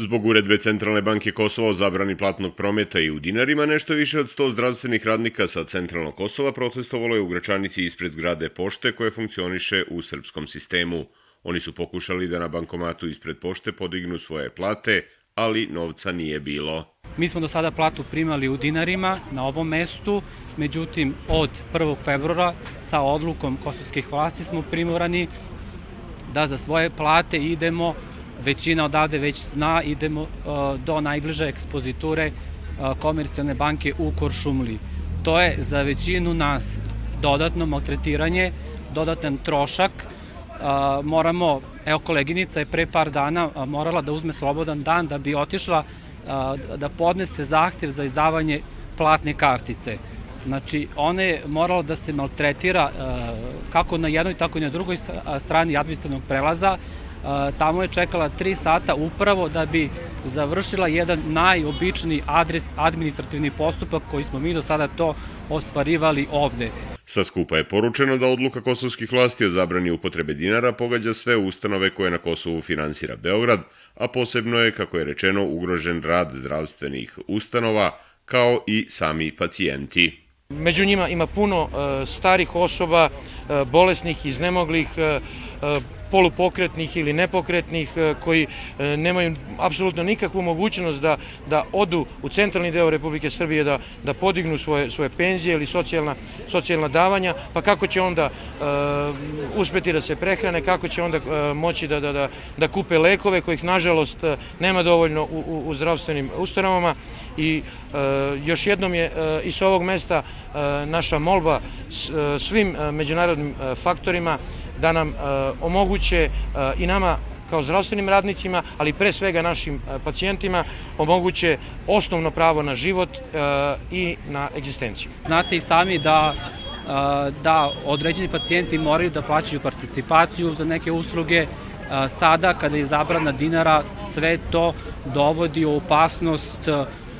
Zbog uredbe Centralne banke Kosova o zabrani platnog prometa i u dinarima, nešto više od 100 zdravstvenih radnika sa Centralnog Kosova protestovalo je u Gračanici ispred zgrade pošte koje funkcioniše u srpskom sistemu. Oni su pokušali da na bankomatu ispred pošte podignu svoje plate, ali novca nije bilo. Mi smo do sada platu primali u dinarima na ovom mestu, međutim od 1. februara sa odlukom kosovskih vlasti smo primorani da za svoje plate idemo većina odavde već zna, idemo uh, do najbliže ekspoziture uh, komercijalne banke u Koršumli. To je za većinu nas dodatno maltretiranje, dodatan trošak. Uh, moramo, evo koleginica je pre par dana morala da uzme slobodan dan da bi otišla da podnese zahtev za izdavanje platne kartice. Znači, ona je morala da se maltretira kako na jednoj, tako i na drugoj strani administrativnog prelaza, tamo je čekala 3 sata upravo da bi završila jedan najobičniji adres, administrativni postupak koji smo mi do sada to ostvarivali ovde. Sa skupa je poručeno da odluka kosovskih vlasti o zabrani upotrebe dinara pogađa sve ustanove koje na Kosovu finansira Beograd, a posebno je, kako je rečeno, ugrožen rad zdravstvenih ustanova, kao i sami pacijenti. Među njima ima puno uh, starih osoba, uh, bolesnih, iznemoglih, uh, polupokretnih ili nepokretnih e, koji e, nemaju apsolutno nikakvu mogućnost da, da odu u centralni deo Republike Srbije da, da podignu svoje, svoje penzije ili socijalna, socijalna davanja, pa kako će onda uh, uspeti da se prehrane, kako će onda uh, moći da, da, da, da kupe lekove kojih nažalost nema dovoljno u, u, u zdravstvenim ustanovama? I uh, još jednom je uh, i sa ovog mesta uh, naša molba s, uh, svim međunarodnim faktorima da nam uh, omoguće uh, i nama kao zdravstvenim radnicima, ali pre svega našim uh, pacijentima omoguće osnovno pravo na život i na egzistenciju. Znate i sami da da određeni pacijenti moraju da plaćaju participaciju za neke usluge, sada kada je zabrana dinara sve to dovodi u opasnost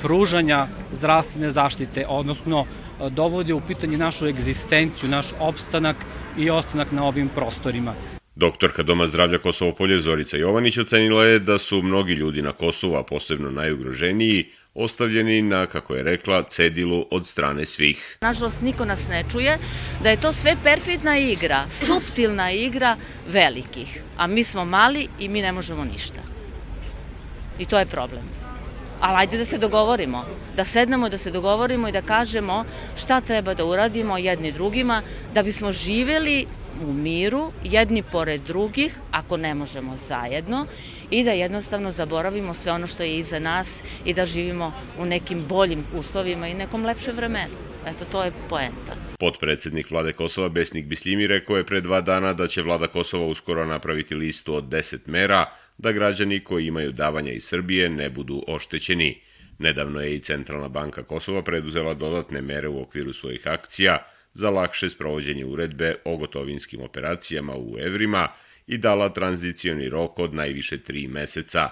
pružanja zdravstvene zaštite, odnosno dovodi u pitanje našu egzistenciju, naš opstanak i ostanak na ovim prostorima. Doktorka Doma zdravlja Kosovo Polje Zorica Jovanić ocenila je da su mnogi ljudi na Kosovu, a posebno najugroženiji, ostavljeni na, kako je rekla, cedilu od strane svih. Nažalost, niko nas ne čuje, da je to sve perfidna igra, suptilna igra velikih, a mi smo mali i mi ne možemo ništa. I to je problem ali ajde da se dogovorimo, da sednemo, da se dogovorimo i da kažemo šta treba da uradimo jedni drugima, da bismo živeli u miru, jedni pored drugih, ako ne možemo zajedno, i da jednostavno zaboravimo sve ono što je iza nas i da živimo u nekim boljim uslovima i nekom lepšem vremenu. Eto, to je poenta. Podpredsednik vlade Kosova Besnik Bislimi rekao je pre dva dana da će vlada Kosova uskoro napraviti listu od 10 mera da građani koji imaju davanja iz Srbije ne budu oštećeni. Nedavno je i Centralna banka Kosova preduzela dodatne mere u okviru svojih akcija za lakše sprovođenje uredbe o gotovinskim operacijama u evrima i dala tranzicioni rok od najviše tri meseca.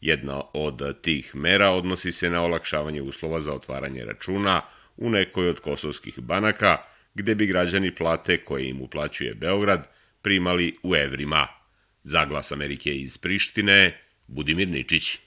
Jedna od tih mera odnosi se na olakšavanje uslova za otvaranje računa u nekoj od kosovskih banaka, gde bi građani plate koje im uplaćuje Beograd primali u evrima. Zaglas Amerike iz Prištine, Budimir Ničić.